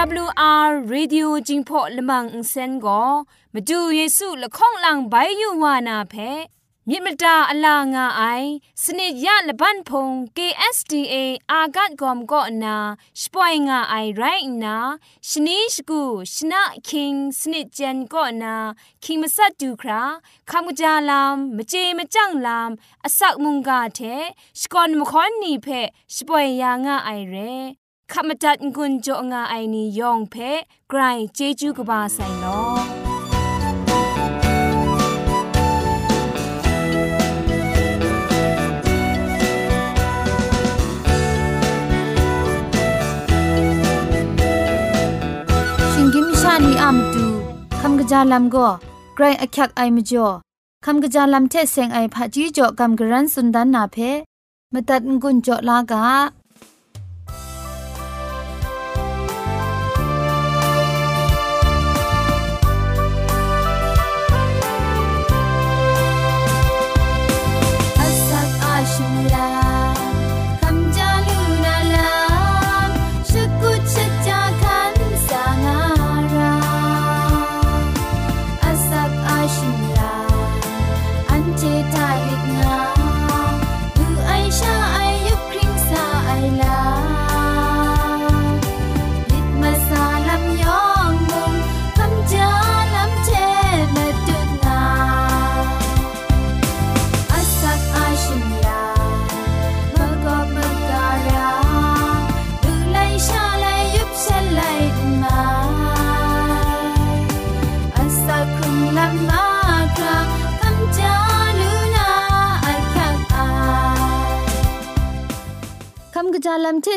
AWR Radio จิงพอลมังอินเซนก็มาดูเยซูละข้องหลังใบยูวานาเพมิมตาอลางาไอสนิยะละบันพง KSTA อากัดกอมก็นาสปอยงาไอไรนาชนิชกูชนะคิงสนิจันก็นาคิงมัสัดดูคราคำกจาลามมเจมจังลามอสักมุงกาเทสกอนมคอนนีเพสปอยยางาไอเร ขมจัดกุญจงาไอนียองเพไกรเจจูกบาไซโนชิงกิมชานีอามตูคำกระจาลัมก็ไกรอักยักไอมจ่อคำกระจาลัมเทเซงไอผาจีจ่อคำกระรันสุนดันนาเพมตัดกุญจลากา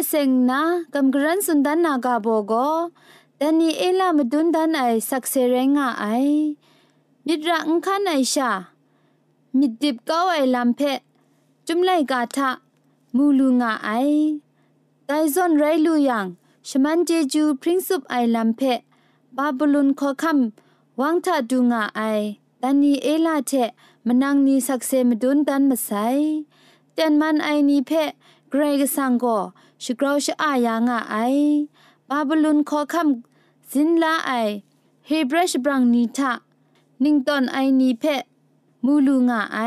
เซงนากัมกรันสุนดันนากาโบโกดันนีเอลามดุนดันไอสักเซเรงาไอมิดรังคันไอชา มิดดิบก้าไอลัมเพจุมไลกาทะมูลูงาไอไดซอนไรลูยังชมันเจจูพริ้งซุปไอลัมเพบาบลุนขอคำวังทะดูงาไอดันนีเอลาเทมนังนีสักเซมดุนดันมาไซเตนมันไอนีเพเกรกสังก็ ชกราวชอายางอไอบาบลุนขอคำสินลาไอเฮเบรชบรังนีทะนิงตอนไอนีเพมูลูงาไอ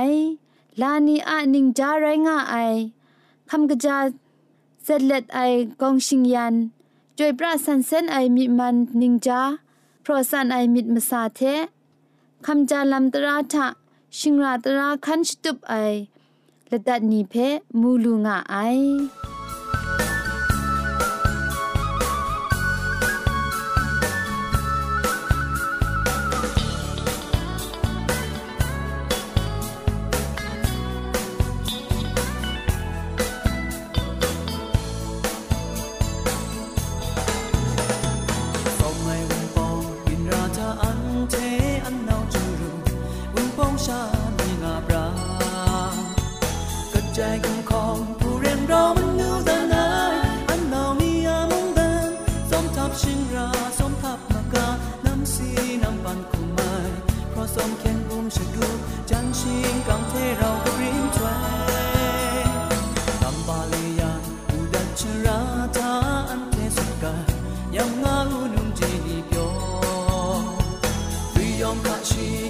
ลานีอะนิงจาไรงาไอคำกะจาเซเลตไอกองชิงยันจอยปราสันเซนไอมิมันนิงจาเพราะสันไอมิดมาซาเทคำจาลัมตราทะชิงราตราคันชตุบไอละดัดนีเพมูลูงาไอ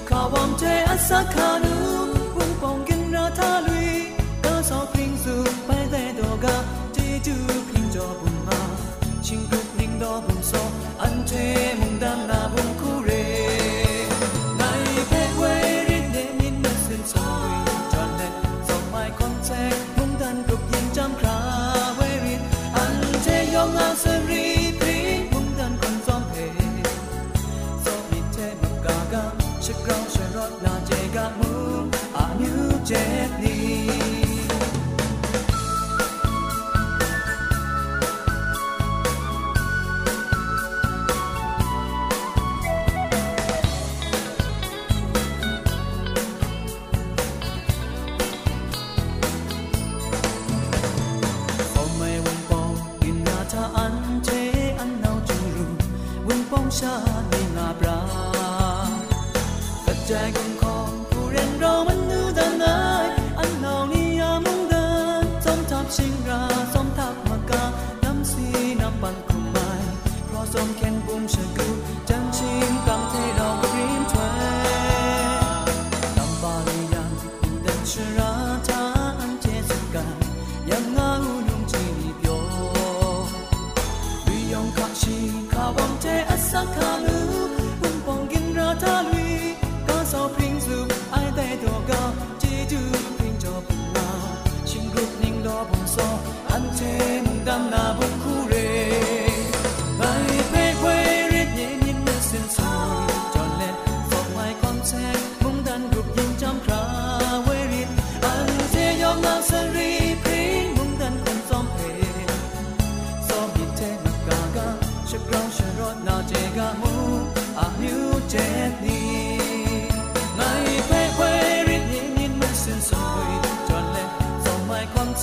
가왕 죄 아삭하는 웅뽕긴 라탈위 가서 핑수 빨대도가 제주 핑저 분마 친구 핑더 분소 안죄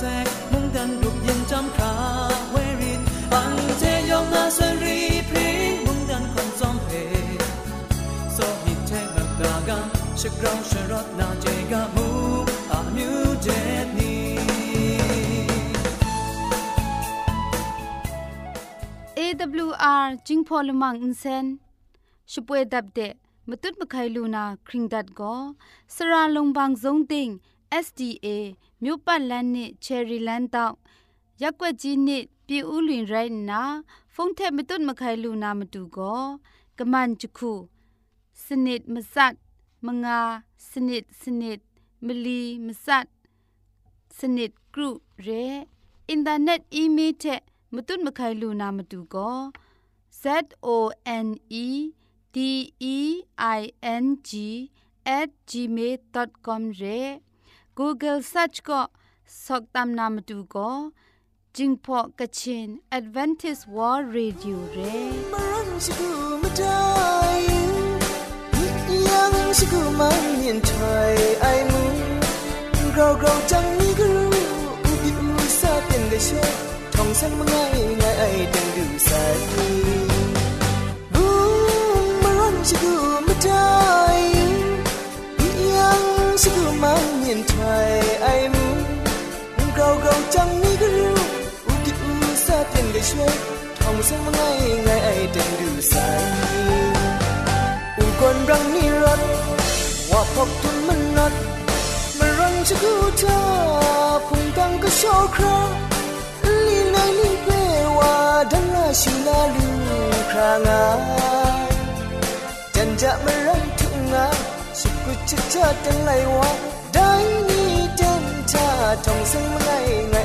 ไม้ความแสงมุงดันรุกยิงจำคราเวรินอันเจยองนาสรีพริ้งมุงดันคนซ้อมเพโซฮิตเทมการาชรอดนาเจกามูอามิวเจนี AWR จิงพอลมังอินเซนช่วยดับเดะมตุดมะไคลูนาคริงดัดก็สระลงบางซงติง SDA မြို့ပတ်လန်းနဲ့ချယ်ရီလန်းတောက်ရက်ွက်ကြီးနဲ့ပြည်ဦးလွင်ရိုင်းနာ ဖုန်ထက်မတွတ်မခိုင်လူနာမတူကောကမန်ချခု สนิดมสัดมงา สนิดสนิดมลีมสัดสนิดกรุเรอินเทอร์เน็ตอีเมลเทมตุนมไคลูนามาดูก็ z o n e d e i n g at gmail.com เร Google search ก็สกตามนามดูก็จิงพอกะชิน Advantage World Radio เรมารันชิกูมาได้ยังชิกูมันเนียนไทยไอมึงเราเราจังนี้ก็รู้อุบิอุซาเป็นได้ช่วท่องสันมาไงไงไอดังดูใสบูมารันชิกูมาได้ยังชิกูมัน ได้ช่วยท่องสังมาไงไงไอเดินดูใสอุกอนรังนิรันว่าพบทุนมันนัดมารังจะกูเธอพุงตังก็โชคราลีไลลีเปว่าดังราชิลาลูครางาจันจะมารังทุงาสุกุจะเธอดังไลว่าได้นี่จันทาท่องสังมาไงไงไอ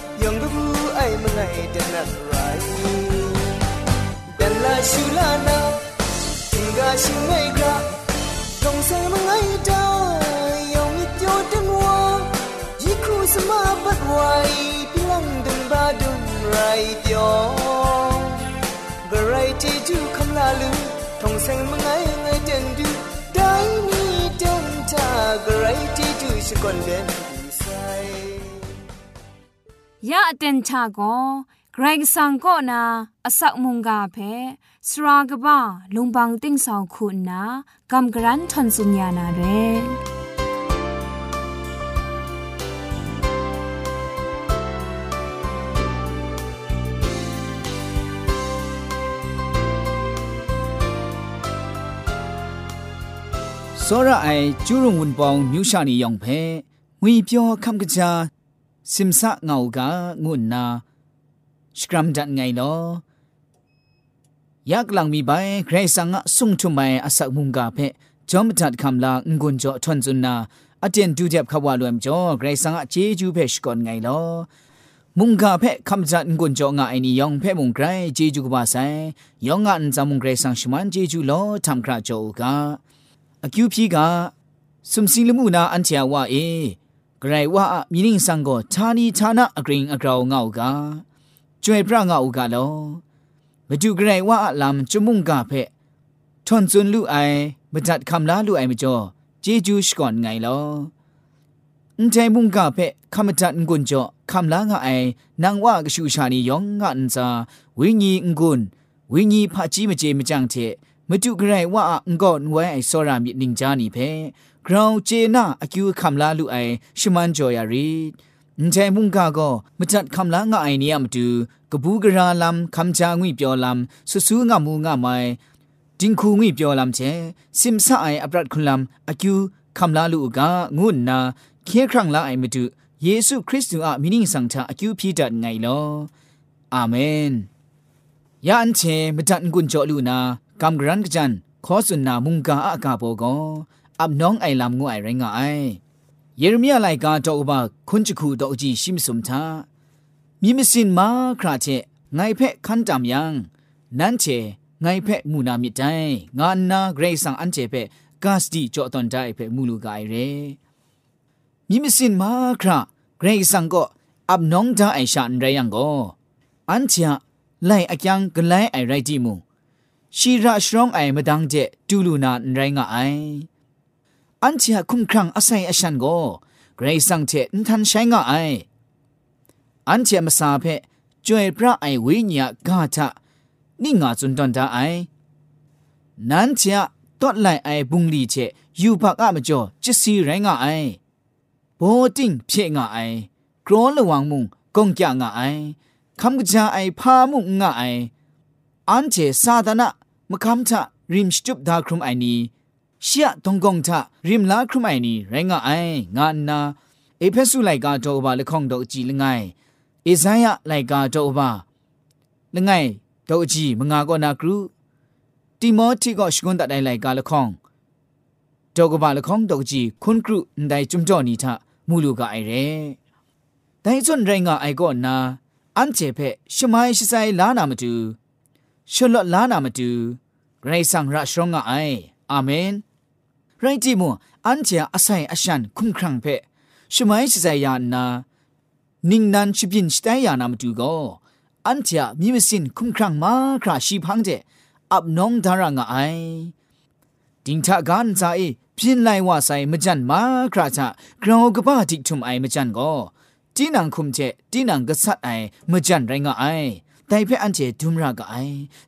ยังบูไอเมื่อไงเดนัสไรเดนลาชูลานาถิงกาชิไม่กาตรงเซมังไงดายังมิจโเดันวายี่คูสมาบัดไวพี่ลังดึงบาดุงไรเดียวบรที่จูคำลาลือทงเซมังไงไงเดนดูได้นี่เดนจากไรที่จูชิกอนเดน ยะอเตนชาโกเกรงสังก็นาอสักมุงกาเพสรากบ้าลุงบังติ้งสองคุณนากำกรันทนสุญญานาเรစောရအိုင်ကျူရုံဝန်ပောင်မြူရှာနေယောင်ဖဲငွေပြောခမ်ကကြာ ซิมสะเงากางุนนาสกรัมจัดไงลอยากหลังมีใบใครสังะสุงทุมไปอาศักมุงกาเพจอมจัดคำลางุนจ่อทนจุนนาอาเจนดูเจ็บขวาลวมจ่อใครสังะเจจูเพชก่อนไงลอมุงกาเพคำจัดกุญจงไอนี่ยองเพมุงไกรจีจูกบาไซยองอันจำมุงไกรสังชมันจีจูโลทำคราโจกาอคิวพีกาสุมสิลมูนาอันเทียวว่าเอ ไกรว่ามีนิ่งสังก็ชานีชานะอกริงอกราวเงากาจวยพระเงากาโลมาดูไกรว่าลำจมุงกาเพ่ทนจุนลู่ไอมาจัดคำลาลู่ไอมาจ่อเจจูสก่อนไงลอนใจมุงกาเพคำจัดงุนจ่อคำลางไอนางว่ากชูชานียองงอันซาวิญญีงุนวิญญีพระจีมเจมจังเทมาดูไกรว่าองก่อนไว้ไอสรามินิงจานีเพ กราวเจน่าอคิวคำลาลูไอชมันจอยารีนใจมุงกาก็มาจัดคำลางไอเนี่ยมาดูกบูกราลำคำจางวิเปียวลำสุสูงามูงาไม่จิงคูงวิเปียวลำเชซิมซาไออับรัดคุณลำอคิวคำลาลูกางุนนาเคครั้งละไอมาดูเยซูคริสต์อะมินิงสังทาอคิวพีดัดไงลออาเมนยาอันเชมจัดกุนจอลูนากำกรันกจันขอสุนนามุงกาอากาโบกอั อับน้องไอลำงูไอไรงไอเยเรมียาไลกาโตอบาคุณจิคูโตอจีชิมสมทามีมิสินมาคราเชไงเพ่คันจำยัง นั้นเชไงเพ่มูนามิใจงานนาเกรซังอันเจเพ่กาสติจอตอนได้เพ่มูลูกไอเรมีมิสินมาคราเกรซังก็อับน้องดาไอชันไรยังก็อันเชไลอักยังกันไลไอไรจิมูชีระชรองไอมาดังเจตูลูนานไรงไอ อันเชียคุ้มครังอาศัยอชันโกเกรซังเทนทันใช้งาไออันเชียมาซาเพจวยพระไอวิญญากาทะนี่งาจุนตอนตาไอนั้นเชียตอดไลไอบุงลีเชยูพักอะมจ่อจิสีไรงาไอโบติงเพ่งาไอกรอระวังมุงกงจางาไอคำกะจาไอพามุงงาไออันเจซาดานะมคำทะริมจุบดาครุมไอนี ရှီယဒုံကုံတာရင်လာခရမိုင်နီရိုင်းငါအိုင်ငါနာအေဖက်ဆုလိုက်ကတော့ဘာလခေါင်တော့အကြည့်လငိုင်းအေဇိုင်းရလိုက်ကတော့ဘာလငိုင်းတော့အကြည့်မငါကောနာကရူတိမောတိကရှကွန်တတိုင်းလိုက်ကလခေါင်တော့ကဘာလခေါင်တော့အကြည့်ခွန်ကရူဒိုင်ဂျုံကြော်နီထမူလူကအိုင်ရဲဒိုင်စွန်ရိုင်းငါအိုင်ကောနာအန်ချေဖက်ရှမိုင်းရှိဆိုင်လာနာမတူရှလော့လာနာမတူဂရိတ်ဆန်ရရှောင်းငါအိုင်အာမင် ไอก็นาอันเจเพชมายชิไซลานามาตูชลลานามาตูไรสังระชรองไออาเมนไรจิมัวอันเจียอาศัยอาชันคุ้มครังเพชมัยสิใจยานานิงนันชิบินสไตยานามดูก็อันเจียมีมสินคุ้มครังมาคราชีพังเจอับน้องดารางไอดิงทากันใจพินไลว่าใส่มจันมาคราชะกรากบ้าติทุมไอมจันก็จีนังคุมเจจีนังกษัตไอมจันไรงไอแต่เพ่อันเจดุมรากไอ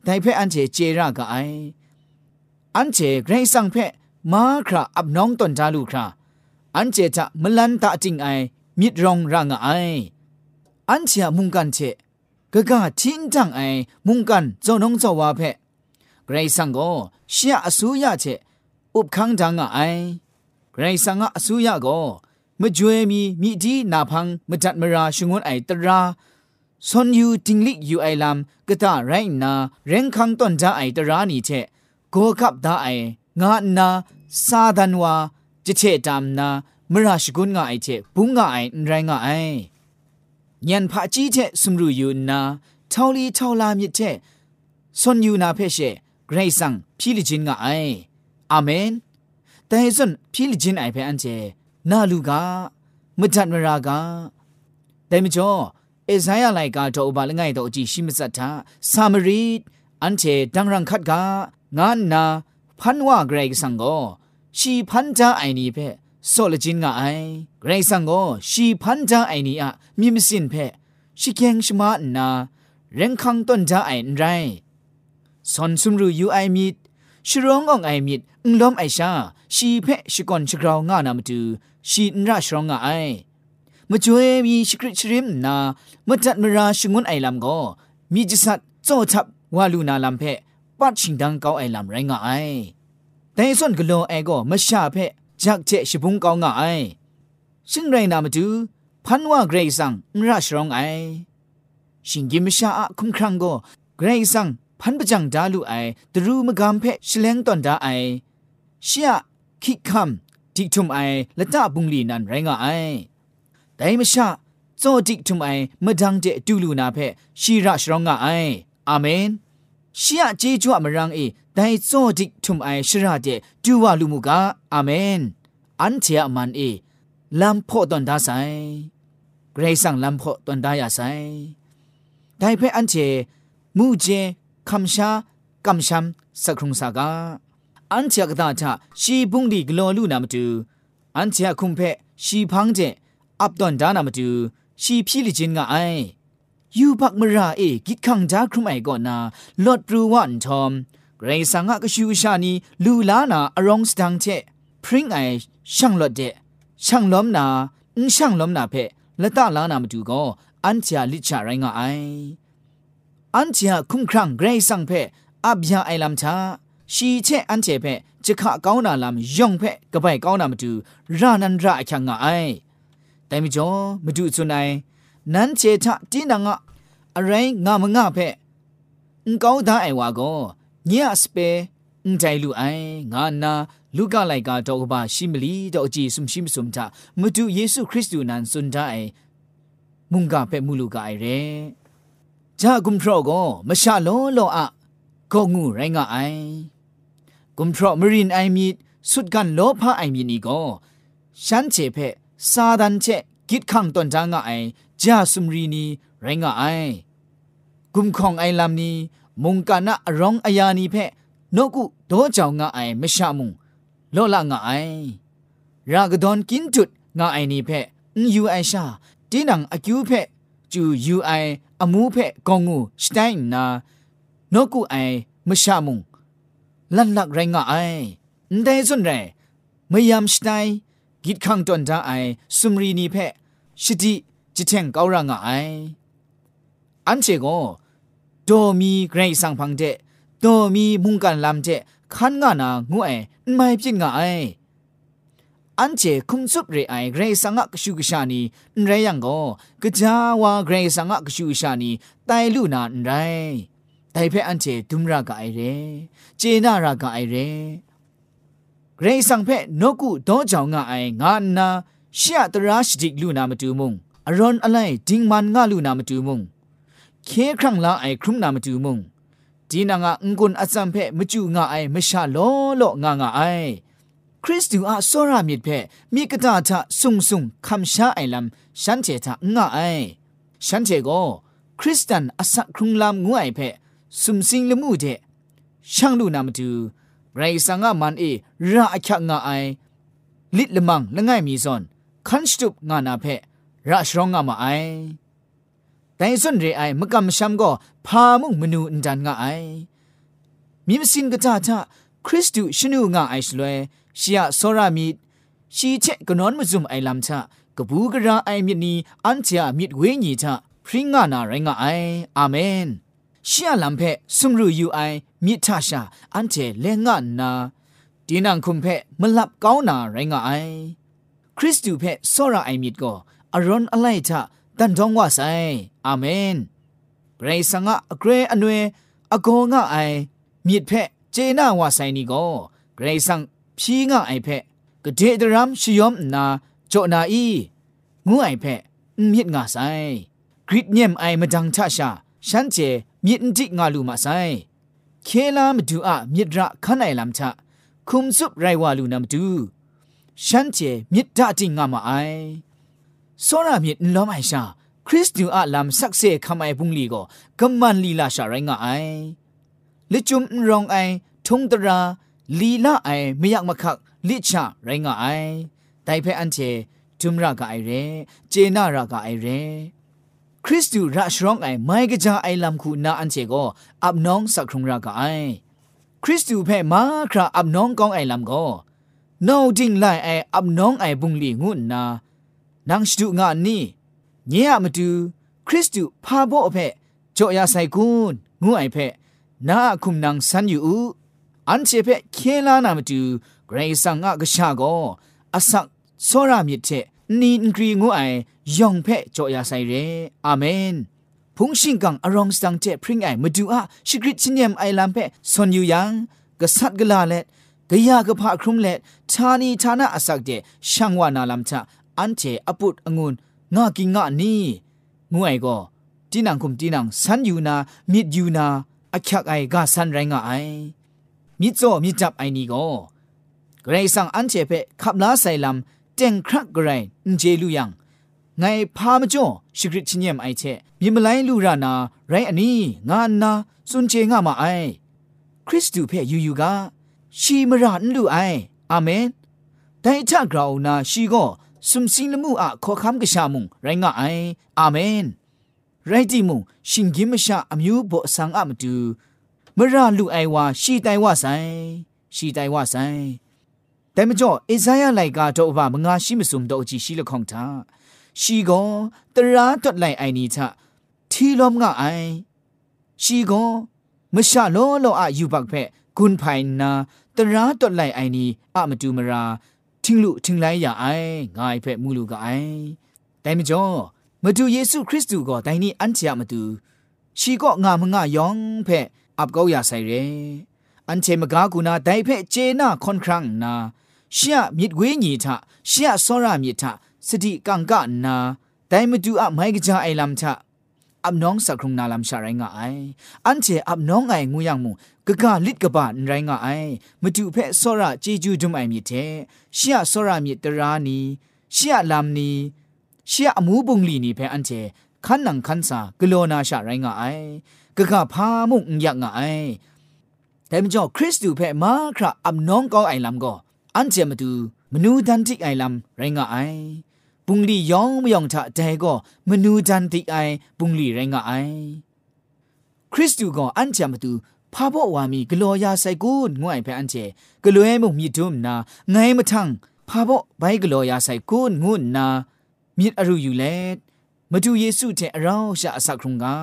แต่เพ่อันเจเจรากไออันเจเกรซังเพ มาคราอับน้องตนจาลูคราอันเจจะมลันตาจิงไอมิดรองรางไออันเชียมุงกันเชกะกะทินจังไอมุงกันเจ้าน้องเจ้าวาเพเกรซังโกเชียอสุยะเชอุบคังจังไอเกรซังอสุยะโกมจวยมีมีดีนาพังมจัดมราชงวนไอตราซอนยูติงลิกยูไอลามกะตาไรนาเร่งคังตนจาไอตรานีเชโกคับดาไอ งานาซาดันวาจิเชตามนามราชกุนงาไอเชบุงงาไอไรงาไอยันพะจีเชสมรูยูนาทาวลีทาวลามิเชซอนยูนาเพเชเกรซังพิลิจินงาไออาเมนแต่ส่วนพิลิจินไอเพอันเจนาลูกามจัดมรากาแต่มจ่อเอซายาไลกาโตอบาลง่ายโตจีชิมสัตถาสามรีอันเจดังรังคัดกางานนา พันว่าเกรกสังโกชีพันจาไอนีเพโซลจินงาไอเกรซังโกชีพันจาไอนีอะมีมสินเพชิเกงชมานาเร่งคังต้นจาไอไรสอนซุมรูยูไอมิดชร้ององไอมิดอุลอมไอชาชีเพชิกอนชกราวงานามตูชีนราชรองไอมาจวยมีสกริชริมนามาจัดมราชงุนไอลำโกมีจิสัตโจทับวาลูนาลำเพ ปัดชิงดังเกาไอลำไรงาไอแต่ส่วนกโลไอก็ไม่ชาเพะจักเจชิบุงเกางาไอชิงไรนามาดูพันว่าเกรซังมราชรองไอชิงกิมชาอะคุมครังก็เกรซังพันประจังดาลูไอตรูมกามเพชเลงตอนดาไอเชียคิกคำทิกทุมไอและตาบุงลีนันไรงาไอแต่ไม่ชาจอดิกทุมไอมดังเจดูลูนาเพชีระชรองงะไออาเมนชียเจจวมรังเอไดจอดิกทุมไอชระเจดูวาลูมุกาอาเมน ရှီယာဂျေဂျွမရန်အေဒိုင်ဇောဒီထုမ်အိုင်ရှရာတဲ့ဒူဝလူမှုကအာမင်အန်ချီယမန်အေလမ်ဖို့တွန်ဒါဆိုင်ဂရေဆန်လမ်ဖို့တွန်ဒါရဆိုင်ဒိုင်ဖဲအန်ချေမူဂျေခမ်ရှာကမ်ရှမ်စခရုံစာကအန်ချာကတာချရှီဘုန်ဒီဂလောလူနာမတူအန်ချာခုံဖဲရှီဖန်းကျအပ်တွန်ဒါနာမတူရှီဖြီလီချင်းကအိုင် ยูพักมราเอกิดขังจาครุมไอก่อนนาลอดปรูวันทอมเกรซังกะชูชานีลูลานาอรองสตังเจพริ้งไอช่างลอดเจช่างล้อมนาอุช่างล้อมนาเพละตาลานามาดูก็อันเทียลิชาไรงาไออันเทียคุ้มครั่งเกรซังเพอับยาไอลำชาชีเชอันเจเพจะขะก้าวนาลำยองเพกะไปก้าวนามาดูรานันราอคังงาไอแต่ไม่จอมาดูสุนัยนั้นเจทะที่นังอะอะไรงาง าเพงก้าวได้ไอวาก็เนียสเปงใจลูไองานาลูกาไลกาดอกบาชิมลีดอกจีสุมชิมสุมทามาดูเยซูคริสต์นันสุนได้มุงกาเปมูลูกาไอเรจากุมพรอก็มชาโลโลอะก็งูไรงาไอกุมพรอมรินไอมีสุดกันโลพาไอมีนี่ก็ฉันเจเพซาดันเจกิดขังตนจางไอจาสุมรีนี ไรงาไอกุมของไอลำนี้มุงกานะร้องอายานีเพนกุโดเจ้างไอไม่ชามุงโลละงไอรากดอนกินจุดงไอนีเพนยูไอชาตีนังอคิวเพจูยูไออมูเพกองูสไตน์นานกุไอไม่ชามุงลันลักไรงไอได้ส่วนไรไม่ยามสไตน์กิดขังตนจ้าไอสุมรีนีเพชิติจิเทงเการางไอ อันเชโกโดมีเกรซังพังเจโดมีมุงกันลำเจขันงานางูไอไม่พิจงาไออันเจคุมซุบเรไอเกรซังกชูกชานีไรยังโกกะจาวาเกรซังกชูชานีไตลูนาไรไตเพอันเจดุมรากาไอเรเจนารากาไอเรเกรซังเพนกุดอจาวงาไองานาเชียตราชดิกลูนามาตูมุงอรอนอะไรดิงมันงาลูนามาตูมุง เคครั้งละไอครุมนามาตูมุงดีนางางกุนอัซัมเพมจูงาไอมชาโลโลงางาไอคริสตูอาโซรามิดเพมีกตาทะสุงสุงคำชาไอลำฉันเจทะงาไอฉันเจโกคริสตันอสักครุงลำงวยเพสุมสิงละมูเดช่างลูนามาตูไรสังอามันเอราอคักงาไอลิดละมังละง่ายมีซอนคันสตุปงานาเพราชรองงามาไอ แต่ส่วนเรไอมกำช้ำก็พามุงมนูอินดันงาไอมีมสินกตาทะคริสตูชนูงาไอสลวยชียโซรามีชีเชกนอนมซุมไอลำชะกบูกราไอมินีอันเทียมิดเวญีชะพริงงานาไรงาไออาเมนชียลำเพสุมรูยูไอมิทาชาอันเทเลงานาดีนังคุมเพมลับก้าวนาไรงาไอคริสตูเพโซราไอมิดก็อารอนอะไรทะดันทองว่าไซ อาเมนเกรซังะเกรอเนวอโกงะไอมิดเพเจนาว่าไซนี่ก็เกรซังพีงะไอเพกเดดรัมชิยอมนาโจนาอีงูไอเพมิดงาไซกริดเนียมไอมาดังทะชาฉันเจมิดจิกงาลูมาไซเคลามดูอะมิดระขันไอลำชะ คริสต์อยู่อาลามสักเซ่ขมาไอพุงลีก็กำมันลีลาชาไรงาไอลิจุมรองไอทงตระลีลาไอไม่อยากมาคักลิชาไรงาไอแต่เพออันเชทุมรากาไอเร เจนารากาไอเร คริสต์อยู่ราชร้องไอไม่กระจาไอลำคูน่าอันเชก็อับน้องสักครุงรากาไอ คริสต์อยู่เพ่มาคราอับน้องกองไอลำก็นาดิ้งไลไออับน้องไอบุงลีงุนนานางสตุงานนี่ เนียมาดูคริสตูพาโบอเพจอยาไซกุนงูไอเพนาคุมนังสันอยู่อันเชเพเคลานามาดูเกรซังอะกชาโกอสักโซรามิเทนีนกรีงูไอยองเพจอยาไซเรอาเมนพุงชิงกังอรองสังเจพริงไอมาดูอะชิกริชินยมไอลัมเพซอนอยู่ยังกษัตริย์กลาเล็ดกยากระพะครุมเล็ดทานีทานะอสักเจช่างวานาลัมชะอันเจอปุดองุน ငါကိငါနီငွေကိုတီနန်ခုမ်တီနန်ဆန်ယူနာမြစ်ယူနာအချက်အိုင်ကဆန်ရိုင်းငါအိုင်မြစ်စောမြစ်တပ်အိုင်နီကိုဂရိဆန်အန်ချေဖက်ခပ်လာဆိုင်လမ်တင်ခရဂရိုင်းဂျေလူယန်ငိုင်ဖာမကျွန်းရှိခရစ်ချင်းညမ်အိုက်ချက်မြင်မလိုင်းလူရနာရိုင်းအနီငါနာစွန်ချေငါမအိုင်ခရစ်တုဖဲယူယူကရှီမရန်လူအိုင်အာမင်တိုင်ချဂရောင်နာရှီကော สตูเพยูยูกาชีมรานลูไออาเมนแต่ถ้ากราวนาชีก็สุมสิงลมูอะขอคำกะชามุงไรงะไออาเมนไรจิมุงชิงกิมชาอมิวโบสังอะมตูมราลูไอวาชีไตวะไซชีไตวะไซแต่มจ่อเอซายาไลกาတော့ဘာမငါရှိမစုံတော့ကြည့်ရှိလခေါင်တာရှိကောတရာတွတ်လိုက်အိုင်နီချထီလုံးငါအိုင်ရှိကောမရှာလောလောအယူပတ်ဖက်กุนไพนาตราตดไลไอนีอะมาดูมรา ทิงลุทิงไลอย่าไองายเพ่มูลูกไอแต่มจ่อมาดูเยซูคริสต์ก็แต่นี่อันเจียมาดูชีก็งามงายองเพ่อับเกาอย่าใส่เรอันเชมกากูนาไดเพ่เจนาคอนครั้งนาเชียมิดเวญีทะเชียสรามิทะสติกังกะนาแต่มาดูอะไม่กจาไอลำทะ อับน้องสักครุงนาลำชาไรงาไออันเจอับน้องไองูยังมูกะกะลิดกะบะไรงาไอมาดูเพ่สระเจจูดุมไอมิเทเชียสระมิตรานีเชียลำนีเชียอมูบุงลีนีเพ่อันเจขันนังขันสากโลนาชาไรงาไอกะกะพามุงยักงาไอแต่มจ่อคริสตูเพ่มาคราอับน้องก็ไอลำก็อันเจมาดูมนูดันติไอลำไรงาไอ ปุงลียองมยองทะแต่ก็มนูดันติไอปุงลีไรงาไอคริสตูก็อันเจมาดูพาบอกว่ามีกลัวยาใส่กูนงวยไปอันเจกลัวมุมีดุมนาไงมาทังพาบอกใบกลัวยาใส่กูนงุนนามีอรูอยู่แลมาดูเยซูเจเราชะสักครุงกา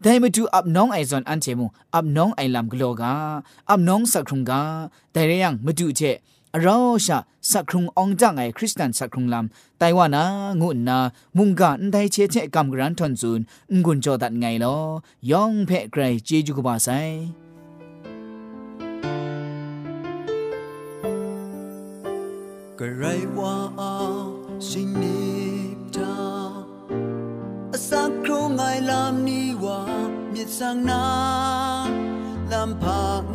แต่มาดูอับน้องไอซอนอันเจมุอับน้องไอลำกลัวกาอั องสักครุงกาแต่เรื่องมาดูเจเราสักครุงองจังไอคริสเตียนสักครุงลำไต้ว่านางุนนามุงกาอันไดเชเชกำกรันทอนซูนงุนจอดัดไงลอยองเพ่ไกรเจจูกบาไซ个ไรว่าสินิบทาสักครูไงลำนี้ว่ามิดสังนาลำพัง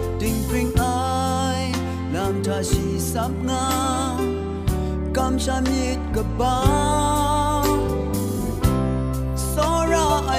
ลำทาชีสับงากำชามีดกบาสอราไอ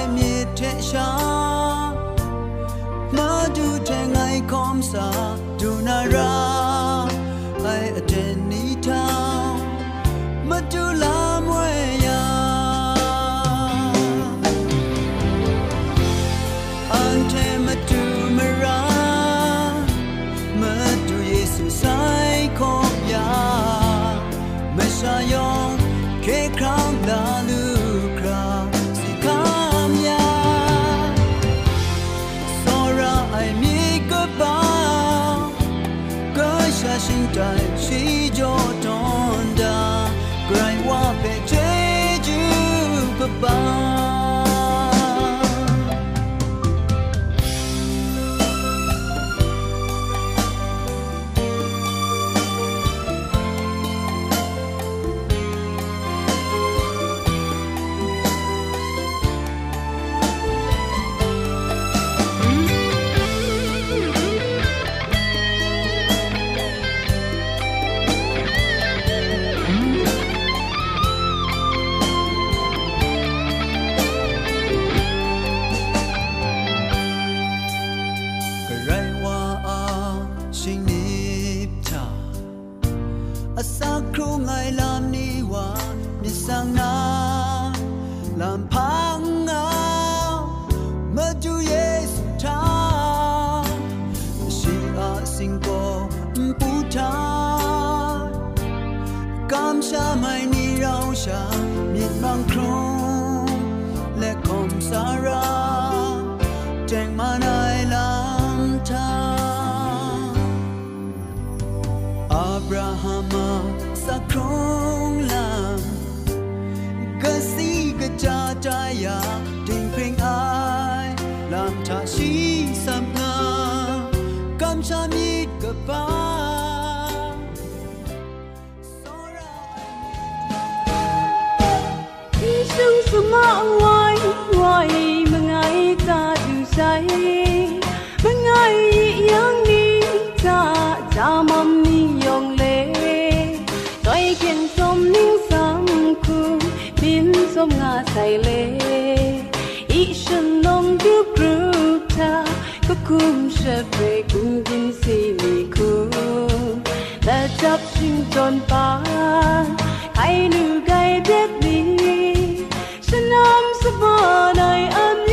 感谢每你留下灭浪空，และคมสาราแจ้งมาในลำทางอับราฮัมสักครงลำกะสีกะจาจายาถึงเพลงอายลำทาชีสัมนา感谢你。 จับชิงจนปานใครหนูไกเด็ดดี อันยืคุ้ม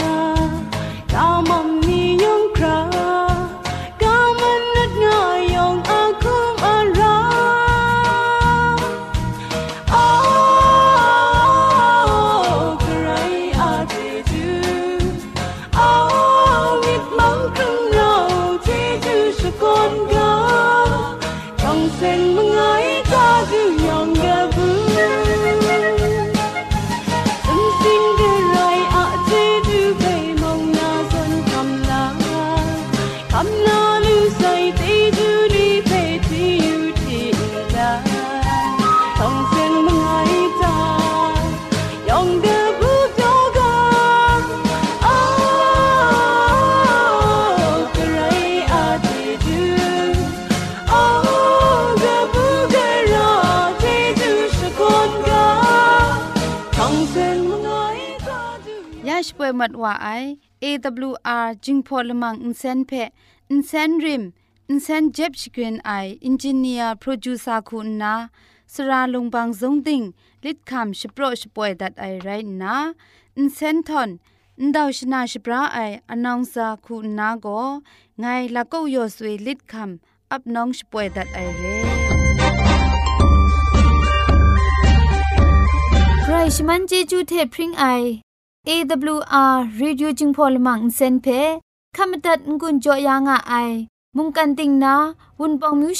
มัดว่าไอ AWR จิงพอลมังอินเซนเพอินเซนริมอินเซนเจ็บชกรีนไออินจิเนียร์โปรดิวซาคุณนาสราลงบางซงติงลิดคำชโปรชป่วยดัดไอไรนะอินเซนทอนอินดาวชนาชปราไออนองซาคุณนาโกไงละก็ยอสวยลิดคำอับน้องชป่วยดัดไอเร่ใครชมันเจจูเทพริงไอ AWR Reducing Polymer Insen Phe ขมตัดงุนจอยางอไอมุงกันติงนาวุนปองมิว